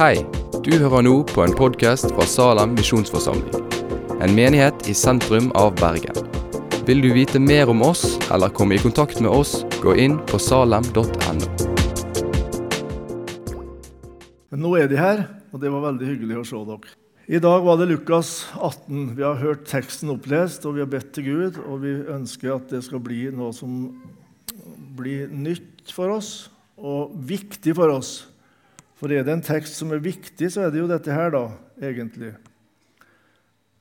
Hei, du hører nå på en podkast fra Salem misjonsforsamling. En menighet i sentrum av Bergen. Vil du vite mer om oss eller komme i kontakt med oss, gå inn på salem.no. Nå er de her, og det var veldig hyggelig å se dere. I dag var det Lukas 18. Vi har hørt teksten opplest, og vi har bedt til Gud. Og vi ønsker at det skal bli noe som blir nytt for oss og viktig for oss. For er det en tekst som er viktig, så er det jo dette her, da, egentlig.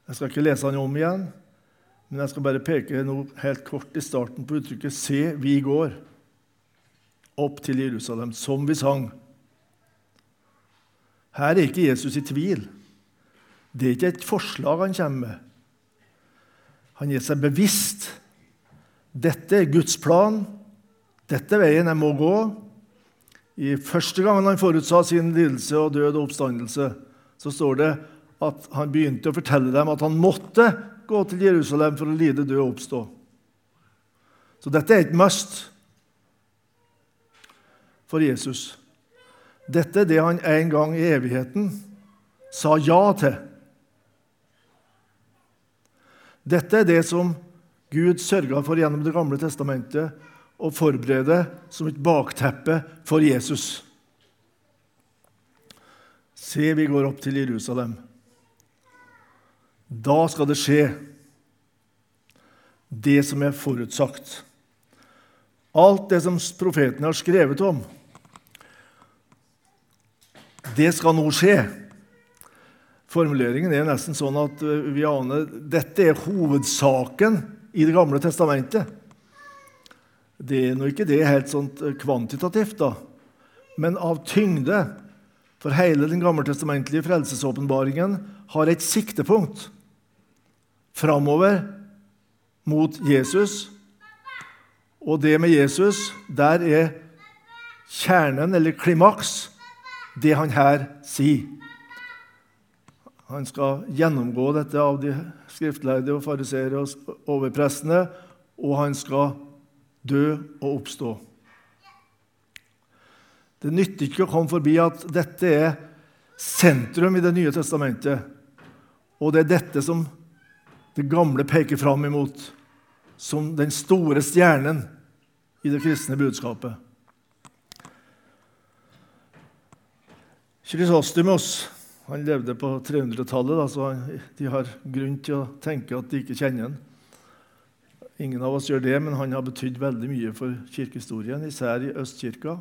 Jeg skal ikke lese den om igjen, men jeg skal bare peke noe helt kort i starten på uttrykket 'Se, vi går' opp til Jerusalem, som vi sang. Her er ikke Jesus i tvil. Det er ikke et forslag han kommer med. Han gir seg bevisst. Dette er Guds plan. Dette er veien jeg må gå. I første gangen han forutsa sin lidelse og død og oppstandelse, så står det at han begynte å fortelle dem at han måtte gå til Jerusalem for å lide, dø og oppstå. Så dette er et must for Jesus. Dette er det han en gang i evigheten sa ja til. Dette er det som Gud sørga for gjennom Det gamle testamentet å forberede som et bakteppe for Jesus. Se, vi går opp til Jerusalem. Da skal det skje det som er forutsagt. Alt det som profetene har skrevet om, det skal nå skje. Formuleringen er nesten sånn at vi aner dette er hovedsaken i Det gamle testamentet. Det er nå ikke det helt sånn kvantitativt, da, men av tyngde. For hele den gammeltestamentlige frelsesåpenbaringen har et siktepunkt framover mot Jesus. Og det med Jesus, der er kjernen, eller klimaks, det han her sier. Han skal gjennomgå dette av de skriftlærde og fariseere og overprestene, og han skal dø og oppstå. Det nytter ikke å komme forbi at dette er sentrum i Det nye testamentet. Og det er dette som det gamle peker fram imot, som den store stjernen i det kristne budskapet. Krysostomos han levde på 300-tallet, så de har grunn til å tenke at de ikke kjenner ham. Ingen av oss gjør det, men han har betydd veldig mye for kirkehistorien, især i Østkirka.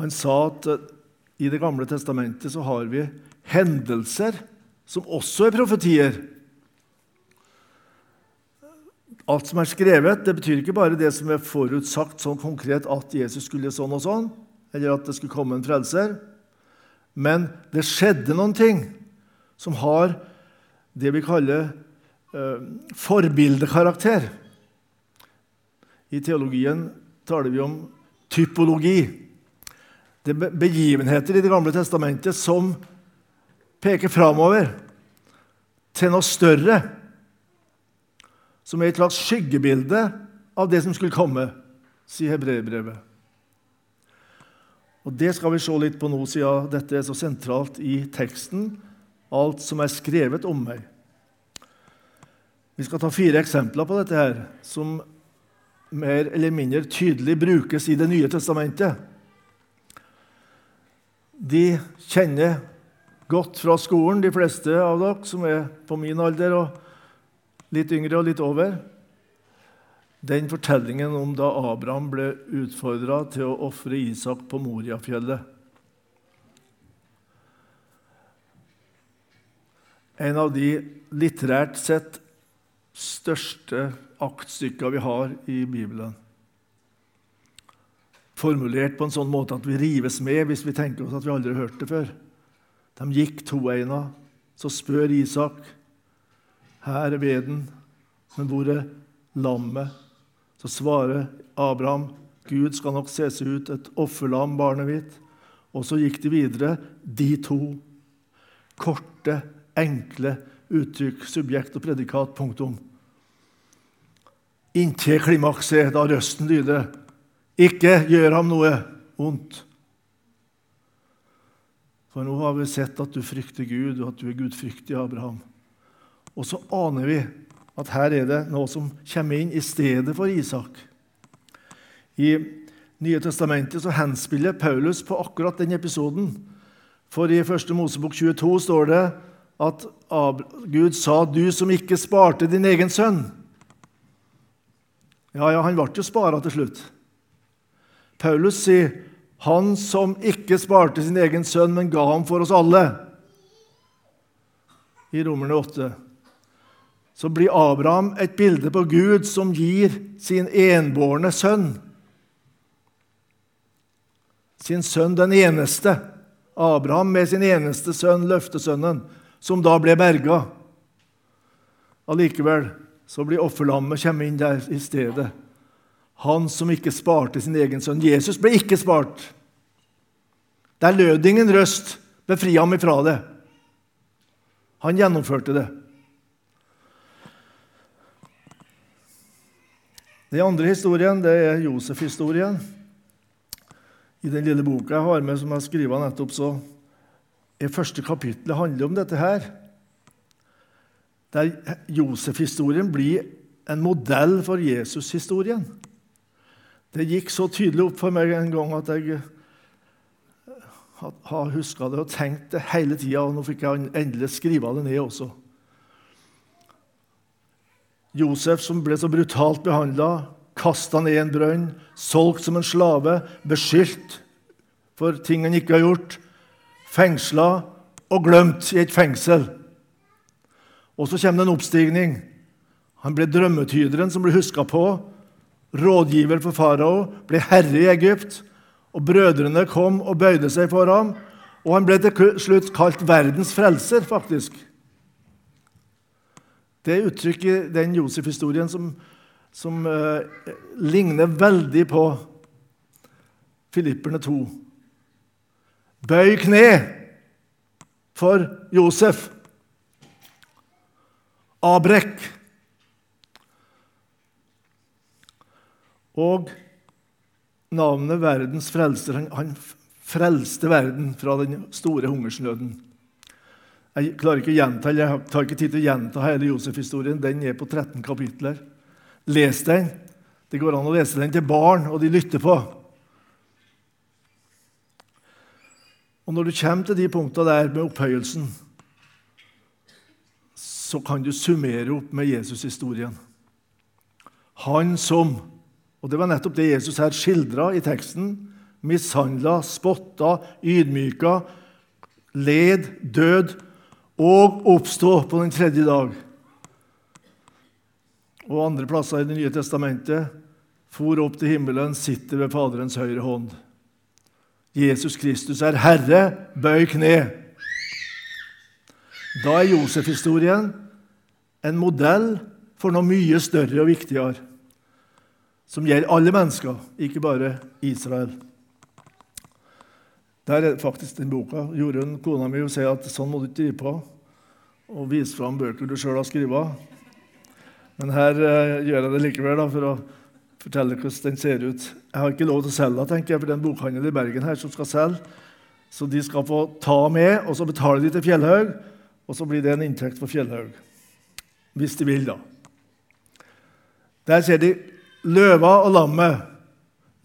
Han sa at eh, i Det gamle testamentet så har vi hendelser som også er profetier. Alt som er skrevet, det betyr ikke bare det som er forutsagt sånn konkret at Jesus skulle sånn og sånn, eller at det skulle komme en frelser. Men det skjedde noen ting som har det vi kaller forbildekarakter. I teologien taler vi om typologi. Det er begivenheter i Det gamle testamentet som peker framover til noe større, som er et slags skyggebilde av det som skulle komme, sier hebreerbrevet. Og Det skal vi se litt på nå, siden dette er så sentralt i teksten, alt som er skrevet om meg. Vi skal ta fire eksempler på dette her, som mer eller mindre tydelig brukes i Det nye testamentet. De kjenner godt fra skolen, de fleste av dere som er på min alder og litt yngre og litt over. Den fortellingen om da Abraham ble utfordra til å ofre Isak på Moriafjellet. En av de litterært sett største aktstykker vi har i Bibelen. Formulert på en sånn måte at vi rives med hvis vi tenker oss at vi aldri har hørt det før. De gikk toeina. Så spør Isak, 'Her er veden, men hvor er lammet?' Så svarer Abraham, 'Gud skal nok se seg ut et offerlam, barnet mitt.' Og så gikk de videre, de to. Korte, enkle uttrykk, subjekt og predikat. Punktum. Inntil klimakset, da røsten lyder. Ikke gjør ham noe vondt. For nå har vi sett at du frykter Gud, og at du er gudfryktig, Abraham. Og så aner vi at her er det noe som kommer inn i stedet for Isak. I Nye testamentet så henspiller Paulus på akkurat den episoden. For i 1. Mosebok 22 står det at Gud sa 'du som ikke sparte din egen sønn'. Ja, ja, han ble jo spara til slutt. Paulus sier 'han som ikke sparte sin egen sønn, men ga ham for oss alle'. I Romerne 8 så blir Abraham et bilde på Gud som gir sin enbårne sønn. Sin sønn den eneste. Abraham med sin eneste sønn, løftesønnen, som da ble berga. Allikevel så blir offerlammet kommet inn der i stedet. Han som ikke sparte sin egen sønn. Jesus ble ikke spart. Der lød ingen røst befri ham ifra det. Han gjennomførte det. Den andre historien det er Josef-historien. I den lille boka jeg har med, som jeg skriver nettopp, så er første kapittelet handler om dette her. Der Josef-historien blir en modell for Jesus-historien. Det gikk så tydelig opp for meg en gang at jeg har huska det og tenkt det hele tida. Og nå fikk jeg endelig skrive det ned også. Josef som ble så brutalt behandla, kasta ned en brønn, solgt som en slave, beskyldt for ting han ikke har gjort, fengsla og glemt i et fengsel. Og så kommer det en oppstigning. Han ble drømmetyderen som ble huska på, rådgiver for farao, ble herre i Egypt. Og Brødrene kom og bøyde seg for ham, og han ble til slutt kalt verdens frelser, faktisk. Det er uttrykk i den Josef-historien som, som eh, ligner veldig på Filipperne 2. Bøy kne for Josef. Abrek. Og navnet verdens frelser han, han frelste verden fra den store hungersnøden. Jeg klarer ikke å gjenta, jeg tar ikke tid til å gjenta hele Josef-historien. Den er på 13 kapitler. Les den. Det går an å lese den til barn, og de lytter på. Og Når du kommer til de punktene der med opphøyelsen, så kan du summere opp med Jesus-historien. Han som Og det var nettopp det Jesus her skildra i teksten. Mishandla, spotta, ydmyka, led, død og oppstå på den tredje dag. Og andre plasser i Det nye testamentet for opp til himmelen, sitter ved Faderens høyre hånd. Jesus Kristus er Herre, bøy kne. Da er Josef-historien en modell for noe mye større og viktigere, som gjelder alle mennesker, ikke bare Israel. Der er faktisk den boka. Jorunn, kona mi, sier at sånn må du ikke drive på og vise fram bøker du sjøl har skrevet. Men her uh, gjør jeg det likevel da, for å fortelle hvordan den ser ut. Jeg har ikke lov til å selge den, tenker jeg, for det er en bokhandel i Bergen her som skal selge. Så de skal få ta med, og så betaler de til Fjellhaug, og så blir det en inntekt for Fjellhaug. Hvis de vil, da. Der ser de løva og lammet.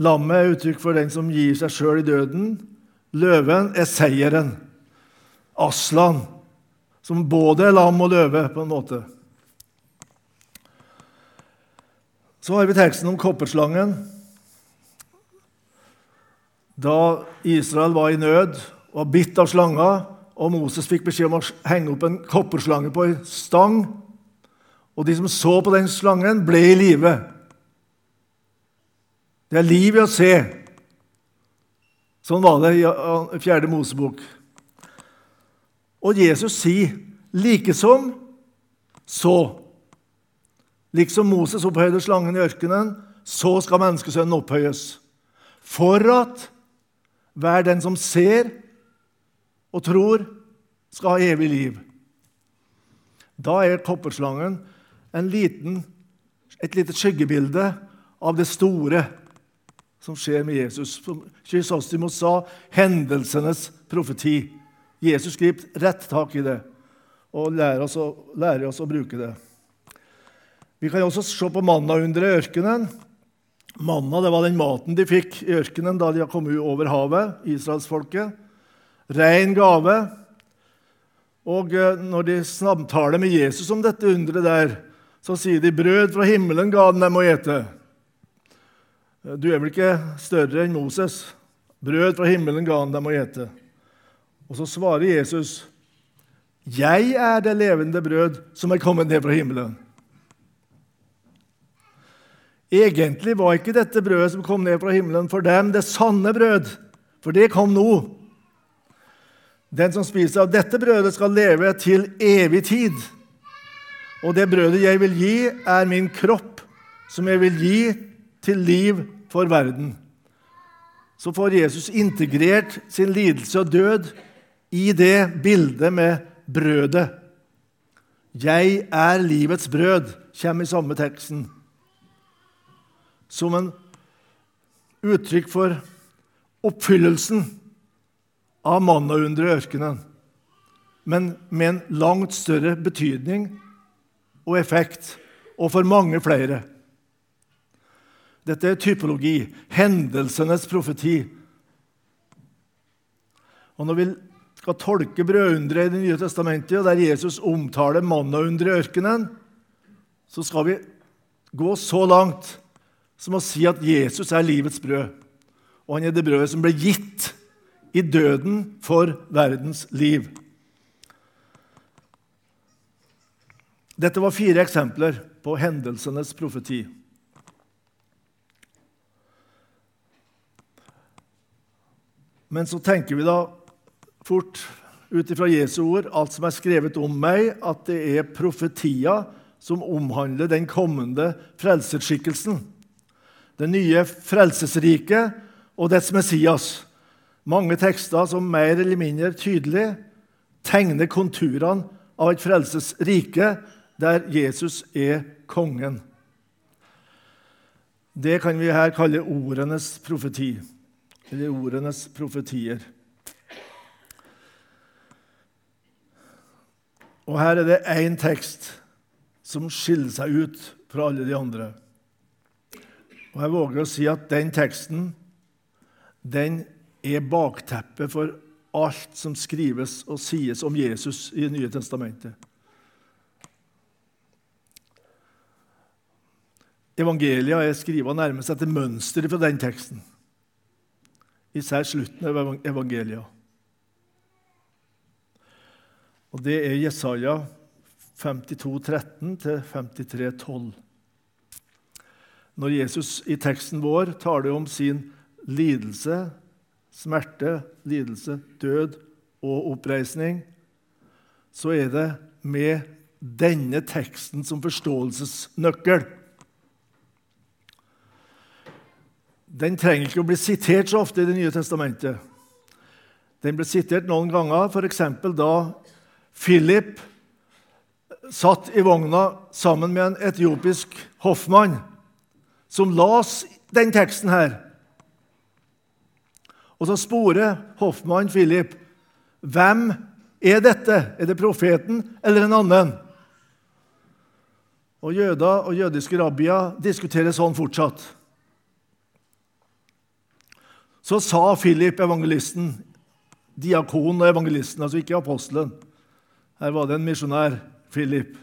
Lammet er uttrykk for den som gir seg sjøl i døden. Løven er seieren. Aslan, som både er lam og løve, på en måte. Så har vi teksten om kopperslangen. Da Israel var i nød var bitt av slanga, og Moses fikk beskjed om å henge opp en kopperslange på en stang, og de som så på den slangen, ble i live. Det er liv i å se. Sånn var det i Fjerde Mosebok. Og Jesus sier likesom så. Liksom Moses opphøyde slangen i ørkenen, så skal menneskesønnen opphøyes. For at hver den som ser og tror, skal ha evig liv. Da er kopperslangen liten, et lite skyggebilde av det store som skjer med Jesus. Som Kysostimos sa, hendelsenes profeti. Jesus griper rett tak i det og lærer oss, å, lærer oss å bruke det. Vi kan også se på manna under ørkenen. Manna det var den maten de fikk i ørkenen da de kom over havet, israelsfolket. Rein gave. Og eh, når de samtaler med Jesus om dette underet der, så sier de 'brød fra himmelen ga den dem å ete'. Du er vel ikke større enn Moses? Brød fra himmelen ga han dem å ete. Og så svarer Jesus, 'Jeg er det levende brød som er kommet ned fra himmelen'. Egentlig var ikke dette brødet som kom ned fra himmelen, for dem det sanne brød, for det kom nå. Den som spiser av dette brødet, skal leve til evig tid. Og det brødet jeg vil gi, er min kropp, som jeg vil gi til liv for verden. Så får Jesus integrert sin lidelse og død i det bildet med brødet. 'Jeg er livets brød' kommer i samme teksten. Som en uttrykk for oppfyllelsen av mannaunderet i ørkenen, men med en langt større betydning og effekt, og for mange flere. Dette er typologi, hendelsenes profeti. Og Når vi skal tolke brødunderet i Det nye testamentet, der Jesus omtaler mannaunderet i ørkenen, så skal vi gå så langt som å si at Jesus er livets brød. Og han er det brødet som ble gitt i døden for verdens liv. Dette var fire eksempler på hendelsenes profeti. Men så tenker vi da fort ut ifra Jesu ord, alt som er skrevet om meg, at det er profetier som omhandler den kommende frelserskikkelsen. Det nye frelsesriket og dets Messias. Mange tekster som mer eller mindre tydelig tegner konturene av et frelsesrike der Jesus er kongen. Det kan vi her kalle ordenes profeti eller ordenes profetier. Og Her er det én tekst som skiller seg ut fra alle de andre. Og Jeg våger å si at den teksten den er bakteppet for alt som skrives og sies om Jesus i Det nye testamentet. Evangelia er skrevet nærmest etter mønsteret fra den teksten især slutten av evangeliet. Og Det er Jesaja 52, 13 12. Når Jesus i teksten vår taler om sin lidelse, smerte, lidelse, død og oppreisning, så er det med denne teksten som forståelsesnøkkel. Den trenger ikke å bli sitert så ofte i Det nye testamentet. Den ble sitert noen ganger, f.eks. da Philip satt i vogna sammen med en etiopisk hoffmann som las den teksten her. Og så sporer hoffmann Philip hvem er dette? Er det profeten eller en annen? Og Jøder og jødiske rabbier diskuterer sånn fortsatt. Så sa Philip, evangelisten, diakonen og evangelisten, altså ikke apostelen Her var det en misjonær, Philip.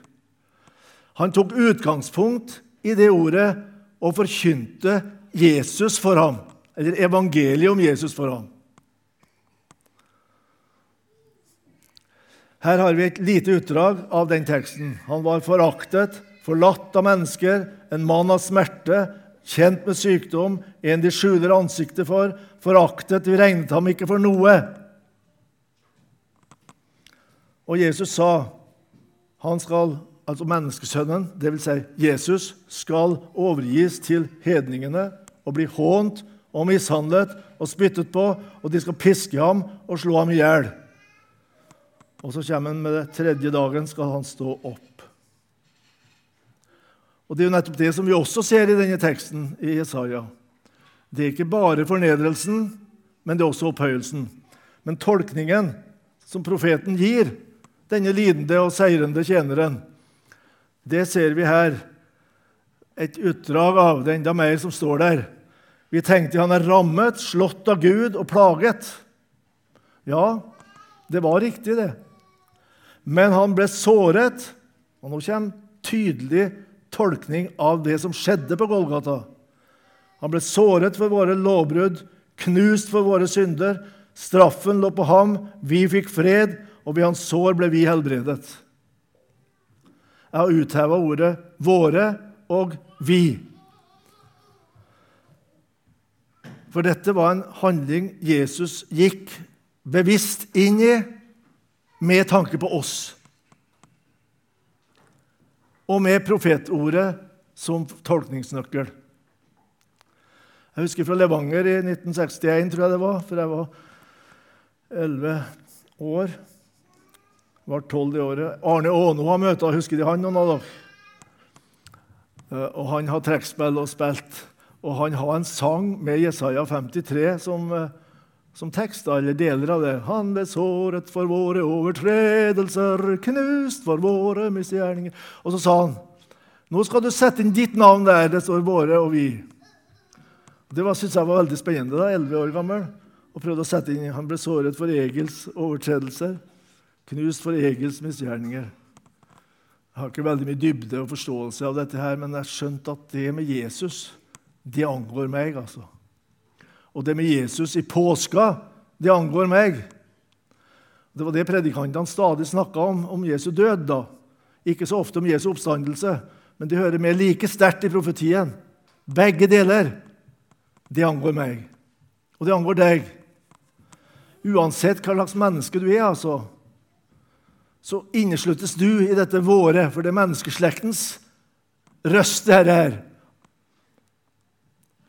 Han tok utgangspunkt i det ordet og forkynte Jesus for ham, eller evangeliet om Jesus for ham. Her har vi et lite utdrag av den teksten. Han var foraktet, forlatt av mennesker, en mann av smerte, kjent med sykdom, en de skjuler ansiktet for, foraktet, vi regnet ham ikke for noe. Og Jesus sa han skal, altså menneskesønnen, dvs. Si Jesus, skal overgis til hedningene og bli hånt og mishandlet og spyttet på, og de skal piske ham og slå ham i hjel. Og så kommer han med det tredje dagen skal han stå opp. Og Det er jo nettopp det som vi også ser i denne teksten i Jesaja. Det er ikke bare fornedrelsen, men det er også opphøyelsen. Men tolkningen som profeten gir denne lidende og seirende tjeneren, det ser vi her. Et utdrag av det, enda mer som står der. Vi tenkte han er rammet, slått av Gud og plaget. Ja, det var riktig, det. Men han ble såret, og nå kommer tydelig tolkning av det som skjedde på Golgata. Han ble såret for våre lovbrudd, knust for våre synder. Straffen lå på ham, vi fikk fred, og ved hans sår ble vi helbredet. Jeg har utheva ordet 'våre' og 'vi'. For dette var en handling Jesus gikk bevisst inn i med tanke på oss. Og med profetordet som tolkningsnøkkel. Jeg husker fra Levanger i 1961, tror jeg det var, for jeg var elleve år. Var tolv i året. Arne Aano har møter, husker de han noen av dere? Eh, og han har trekkspill og spilt. Og han har en sang med Jesaja 53 som, eh, som tekst, eller deler av det. Han ble såret for våre overtredelser, knust for våre misgjerninger. Og så sa han nå skal du sette inn ditt navn der det står 'våre' og 'vi'. Det syntes jeg var veldig spennende da, 11 år gammel. Og prøvde å sette inn, Han ble såret for Egils overtredelser, knust for Egils misgjerninger. Jeg har ikke veldig mye dybde og forståelse av dette, her, men jeg har skjønt at det med Jesus, det angår meg. altså. Og det med Jesus i påska, det angår meg. Det var det predikantene stadig snakka om, om Jesu død. da. Ikke så ofte om Jesu oppstandelse, men det hører med like sterkt i profetien. Begge deler. Det angår meg, og det angår deg. Uansett hva slags menneske du er, altså, så innesluttes du i dette våre, for det er menneskeslektens røst det her.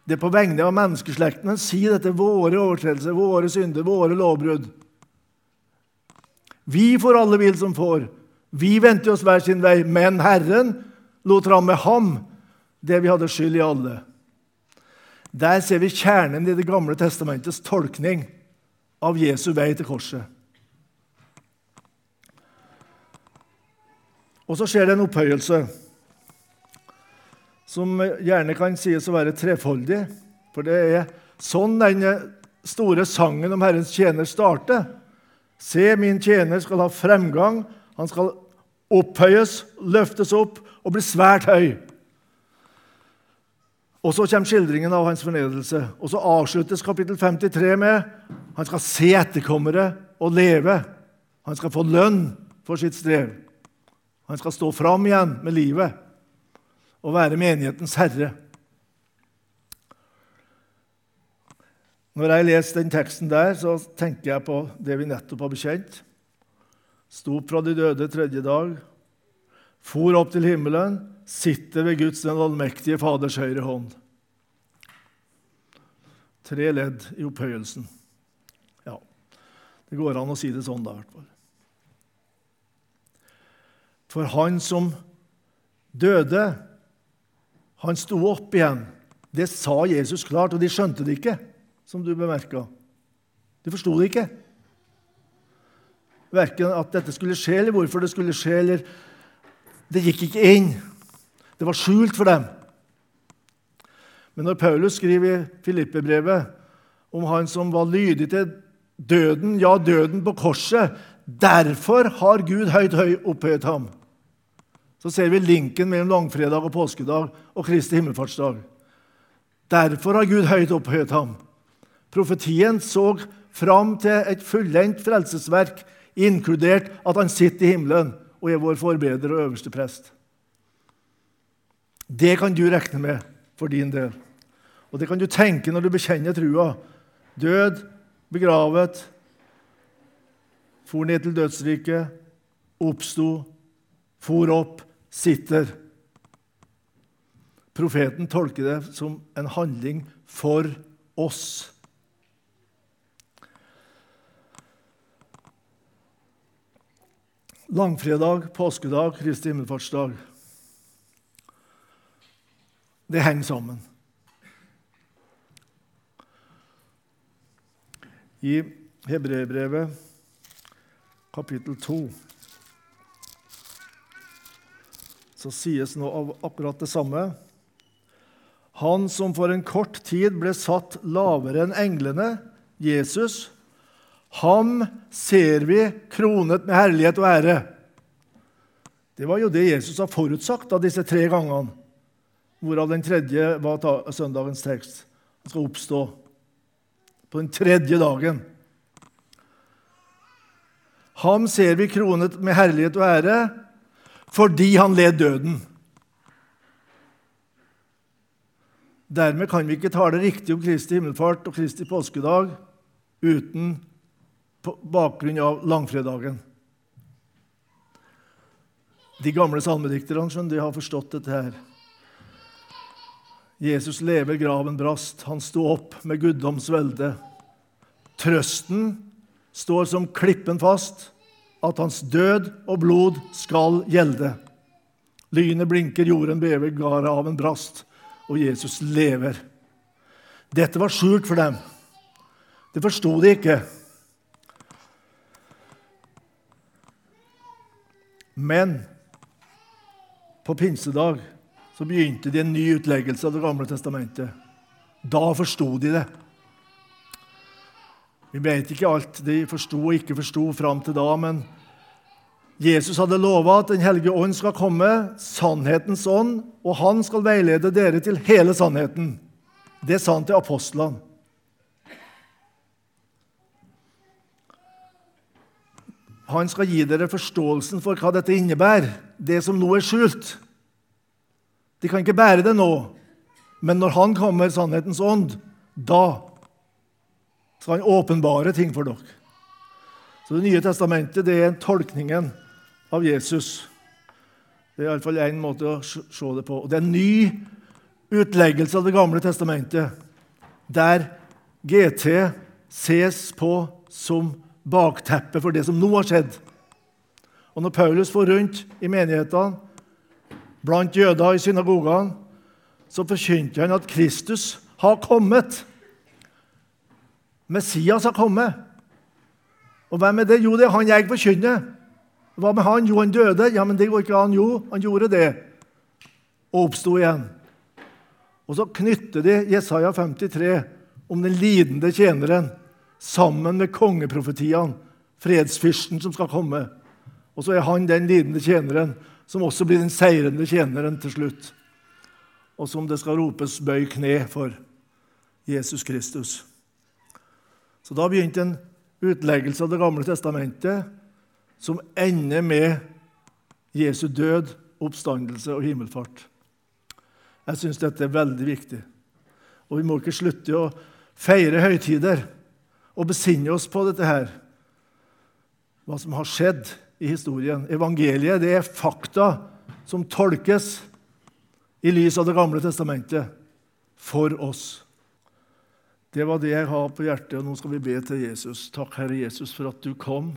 Det er på vegne av menneskeslekten en sier dette våre overtredelser, våre synder, våre lovbrudd. Vi får alle vil som får. Vi vendte oss hver sin vei, men Herren lot ramme ham det vi hadde skyld i alle. Der ser vi kjernen i Det gamle testamentets tolkning av Jesu vei til korset. Og så skjer det en opphøyelse som gjerne kan sies å være trefoldig. For det er sånn denne store sangen om Herrens tjener starter. Se, min tjener skal ha fremgang. Han skal opphøyes, løftes opp og bli svært høy. Og Så kommer skildringen av hans fornedrelse. Og så avsluttes kapittel 53 med han skal se etterkommere og leve. Han skal få lønn for sitt strev. Han skal stå fram igjen med livet og være menighetens herre. Når jeg leser den teksten der, så tenker jeg på det vi nettopp har bekjent. Sto opp fra de døde tredje dag, for opp til himmelen, sitter ved Guds den allmektige Faders høyre hånd. Tre ledd i opphøyelsen. Ja, det går an å si det sånn, da, i hvert fall. For han som døde, han sto opp igjen. Det sa Jesus klart, og de skjønte det ikke, som du bemerka. De forsto det ikke. Verken at dette skulle skje, eller hvorfor det skulle skje. eller Det gikk ikke inn. Det var skjult for dem. Men når Paulus skriver i Filippe-brevet om han som var lydig til døden, ja, døden på korset Derfor har Gud høyt høy opphøyet ham. Så ser vi linken mellom langfredag og påskedag og Kristi himmelfartsdag. Derfor har Gud høyt opphøyet ham. Profetien så fram til et fullendt frelsesverk, inkludert at han sitter i himmelen og er vår forbeder og øverste prest. Det kan du regne med for din del. Og det kan du tenke når du bekjenner trua. Død, begravet, for ned til dødsriket, oppsto, for opp, sitter. Profeten tolker det som en handling for oss. Langfredag, påskedag, Kristi himmelfartsdag. Det henger sammen. I Hebreerbrevet kapittel 2, så sies nå akkurat det samme. Han som for en kort tid ble satt lavere enn englene, Jesus, ham ser vi kronet med herlighet og ære. Det var jo det Jesus har forutsagt av disse tre gangene, hvorav den tredje var søndagens tekst. Han skal oppstå på den tredje dagen. Ham ser vi kronet med herlighet og ære fordi han led døden. Dermed kan vi ikke tale riktig om Kristi himmelfart og Kristi påskedag uten på bakgrunn av langfredagen. De gamle salmedikterne de har forstått dette her. Jesus lever, graven brast. Han sto opp med guddoms velde. Trøsten står som klippen fast, at hans død og blod skal gjelde. Lynet blinker, jorden bever, en brast, og Jesus lever. Dette var skjult for dem. Det forsto de ikke. Men på pinsedag så begynte de en ny utleggelse av Det gamle testamentet. Da forsto de det. Vi vet ikke alt de forsto og ikke forsto fram til da, men Jesus hadde lova at Den hellige ånd skal komme, sannhetens ånd, og han skal veilede dere til hele sannheten. Det sa han til apostlene. Han skal gi dere forståelsen for hva dette innebærer, det som nå er skjult. De kan ikke bære det nå, men når Han kommer, sannhetens ånd, da skal Han åpenbare ting for dere. Så Det nye testamentet det er tolkningen av Jesus. Det er iallfall én måte å se det på. Og Det er en ny utleggelse av Det gamle testamentet, der GT ses på som bakteppet for det som nå har skjedd. Og når Paulus får rundt i menighetene, blant jøder i synagogene, så forkynte han at Kristus har kommet. Messias har kommet. Og hvem er det? Jo, det er han jeg forkynner. Hva med han? Jo, han døde. Ja, men det går ikke an. Jo, han gjorde det. Og oppsto igjen. Og så knytter de Jesaja 53 om den lidende tjeneren sammen med kongeprofetiene, fredsfyrsten som skal komme. Og så er han den lidende tjeneren som også blir den seirende tjeneren til slutt. Og som det skal ropes 'bøy kne' for Jesus Kristus. Så da begynte en utleggelse av Det gamle testamentet som ender med Jesu død, oppstandelse og himmelfart. Jeg syns dette er veldig viktig. Og vi må ikke slutte å feire høytider og besinne oss på dette her, hva som har skjedd i historien. Evangeliet det er fakta som tolkes i lys av Det gamle testamentet for oss. Det var det jeg har på hjertet, og nå skal vi be til Jesus. Takk, Herre Jesus, for at du kom,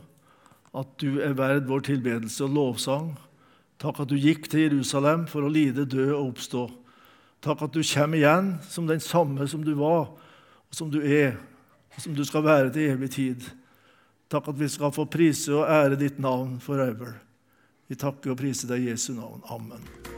at du er verd vår tilbedelse og lovsang. Takk at du gikk til Jerusalem for å lide, dø og oppstå. Takk at du kommer igjen som den samme som du var, og som du er, som du skal være til evig tid. Takk at vi skal få prise og ære ditt navn forever. Vi takker og priser deg i Jesu navn. Amen.